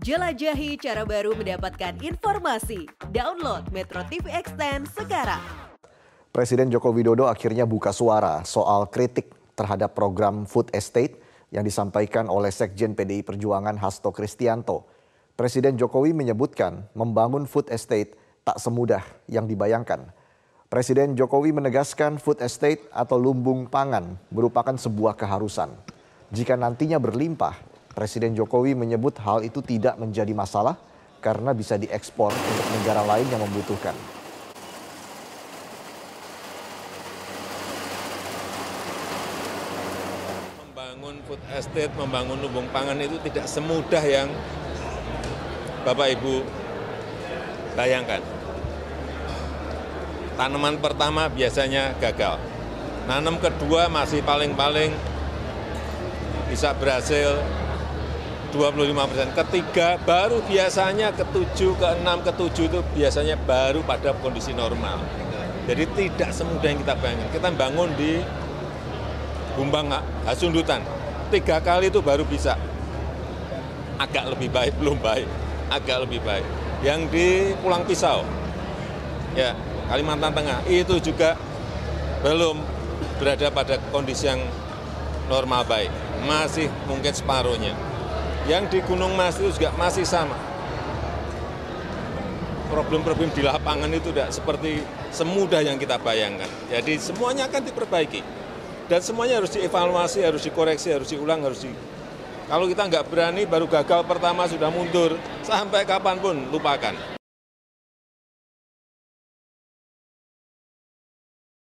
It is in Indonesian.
Jelajahi cara baru mendapatkan informasi. Download Metro TV Extend sekarang. Presiden Joko Widodo akhirnya buka suara soal kritik terhadap program food estate yang disampaikan oleh Sekjen PDI Perjuangan Hasto Kristianto. Presiden Jokowi menyebutkan membangun food estate tak semudah yang dibayangkan. Presiden Jokowi menegaskan food estate atau lumbung pangan merupakan sebuah keharusan. Jika nantinya berlimpah, Presiden Jokowi menyebut hal itu tidak menjadi masalah karena bisa diekspor untuk negara lain yang membutuhkan. Membangun food estate, membangun lumbung pangan itu tidak semudah yang Bapak Ibu bayangkan. Tanaman pertama biasanya gagal. Nanam kedua masih paling-paling bisa berhasil 25 persen. Ketiga baru biasanya ketujuh, keenam, ketujuh itu biasanya baru pada kondisi normal. Jadi tidak semudah yang kita bayangkan. Kita bangun di Bumbang Hasundutan. Tiga kali itu baru bisa. Agak lebih baik, belum baik. Agak lebih baik. Yang di Pulang Pisau, ya Kalimantan Tengah, itu juga belum berada pada kondisi yang normal baik. Masih mungkin separuhnya. Yang di Gunung Mas itu juga masih sama. Problem-problem di lapangan itu tidak seperti semudah yang kita bayangkan. Jadi semuanya akan diperbaiki. Dan semuanya harus dievaluasi, harus dikoreksi, harus diulang, harus di... Kalau kita nggak berani, baru gagal pertama sudah mundur, sampai kapan pun lupakan.